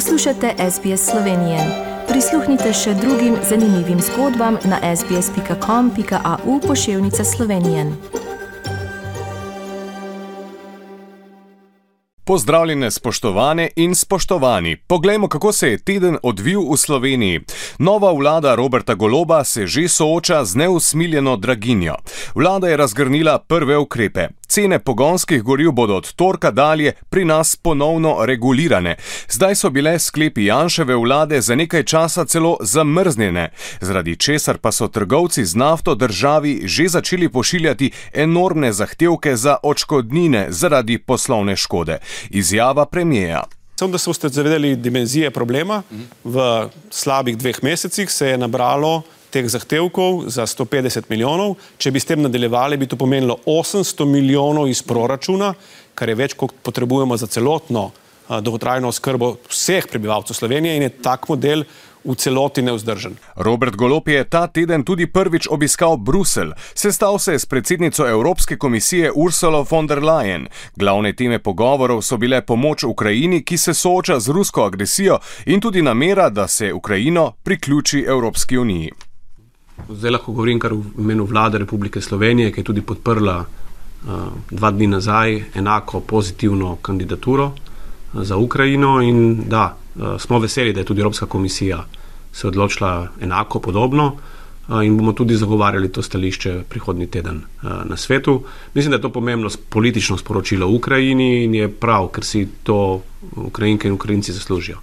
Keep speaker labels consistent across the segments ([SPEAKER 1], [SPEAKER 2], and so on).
[SPEAKER 1] Poslušate SBS Slovenije. Prisluhnite še drugim zanimivim zgodbam na sbsp.com.au pošiljka Slovenije.
[SPEAKER 2] Pozdravljene, spoštovane in spoštovani. Poglejmo, kako se je teden odvil v Sloveniji. Nova vlada Roberta Goloba se že sooča z neusmiljeno draginjo. Vlada je razgrnila prve ukrepe. Cene pogonskih goriv bodo od torka dalje pri nas ponovno regulirane. Zdaj so bile sklepi Janševe vlade za nekaj časa celo zamrznjene, zaradi česar pa so trgovci z nafto državi že začeli pošiljati enormne zahtevke za odškodnine zaradi poslovne škode. Izjava premijeja.
[SPEAKER 3] Sem, da se boste zavedali dimenzije problema. V slabih dveh mesecih se je nabralo teh zahtevkov za 150 milijonov. Če bi s tem nadaljevali, bi to pomenilo 800 milijonov iz proračuna, kar je več, kot potrebujemo za celotno dolgotrajno oskrbo vseh prebivalcev Slovenije in je tak model v celoti neuzdržen.
[SPEAKER 2] Robert Golop je ta teden tudi prvič obiskal Bruselj. Sestal se je s predsednico Evropske komisije Ursula von der Leyen. Glavne teme pogovorov so bile pomoč Ukrajini, ki se sooča z rusko agresijo, in tudi namera, da se Ukrajino priključi Evropski uniji.
[SPEAKER 4] Zdaj lahko govorim kar v imenu vlade Republike Slovenije, ki je tudi podprla uh, dva dni nazaj enako pozitivno kandidaturo uh, za Ukrajino. In da, uh, smo veseli, da je tudi Evropska komisija se odločila enako podobno uh, in bomo tudi zagovarjali to stališče prihodnji teden uh, na svetu. Mislim, da je to pomembno politično sporočilo Ukrajini in je prav, ker si to Ukrajinke in Ukrajinci zaslužijo.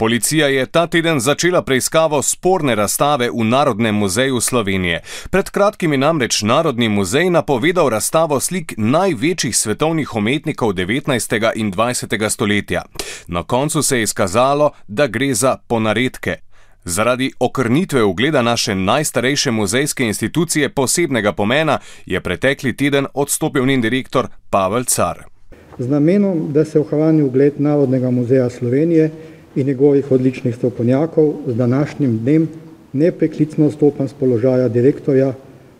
[SPEAKER 2] Policija je ta teden začela preiskavo sporne razstave v Narodnem muzeju Slovenije. Pred kratkim je namreč Narodni muzej napovedal razstavo slik največjih svetovnih umetnikov 19. in 20. stoletja. Na koncu se je izkazalo, da gre za ponaredke. Zaradi okrnitve ugleda naše najstarejše muzejske institucije posebnega pomena je pretekli teden odstopil njen direktor Pavel Car.
[SPEAKER 5] Z namenom, da se ohrani ugled Narodnega muzeja Slovenije, in njegovih odličnih strokovnjakov z današnjim dnem nepreklicno stopam z položaja direktorja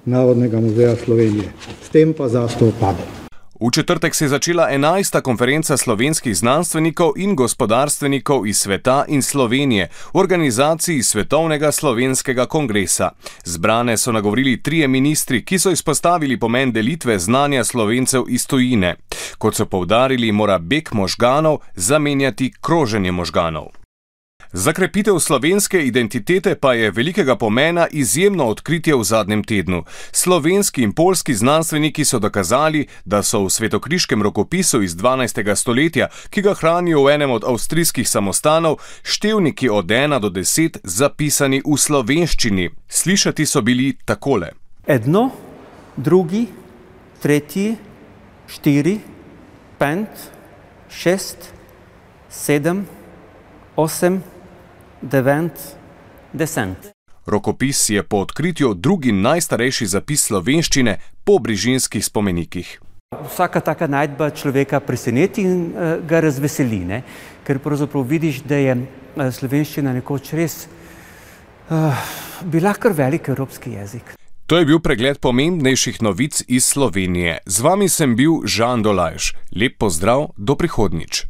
[SPEAKER 5] Narodnega muzeja Slovenije. S tem pa zastoj pade.
[SPEAKER 2] V četrtek se je začela 11. konferenca slovenskih znanstvenikov in gospodarstvenikov iz sveta in Slovenije v organizaciji Svetovnega slovenskega kongresa. Zbrane so nagovorili trije ministri, ki so izpostavili pomen delitve znanja slovencev iz tujine. Kot so povdarili, mora beg možganov zamenjati kroženje možganov. Za krepitev slovenske identitete pa je velikega pomena izjemno odkritje v zadnjem tednu. Slovenski in polski znanstveniki so dokazali, da so v svetokriškem rokopisu iz 12. stoletja, ki ga hranijo v enem od avstrijskih samostanov, števniki od 1 do 10 zapisani v slovenščini. Slišati so bili takole:
[SPEAKER 6] Eno, drugi, tretji, štiri, pet, šest, sedem, osem devet, deset.
[SPEAKER 2] Rokopis je po odkritju drugi najstarejši zapis slovenščine po brižinskih spomenikih.
[SPEAKER 6] Vsaka taka najdba človeka preseneti in uh, ga razveseli, ne? ker pravzaprav vidiš, da je uh, slovenščina nekoč res uh, bila kar velik evropski jezik.
[SPEAKER 2] To je bil pregled pomembnejših novic iz Slovenije. Z vami sem bil Žan Dolajš. Lep pozdrav, do prihodnič.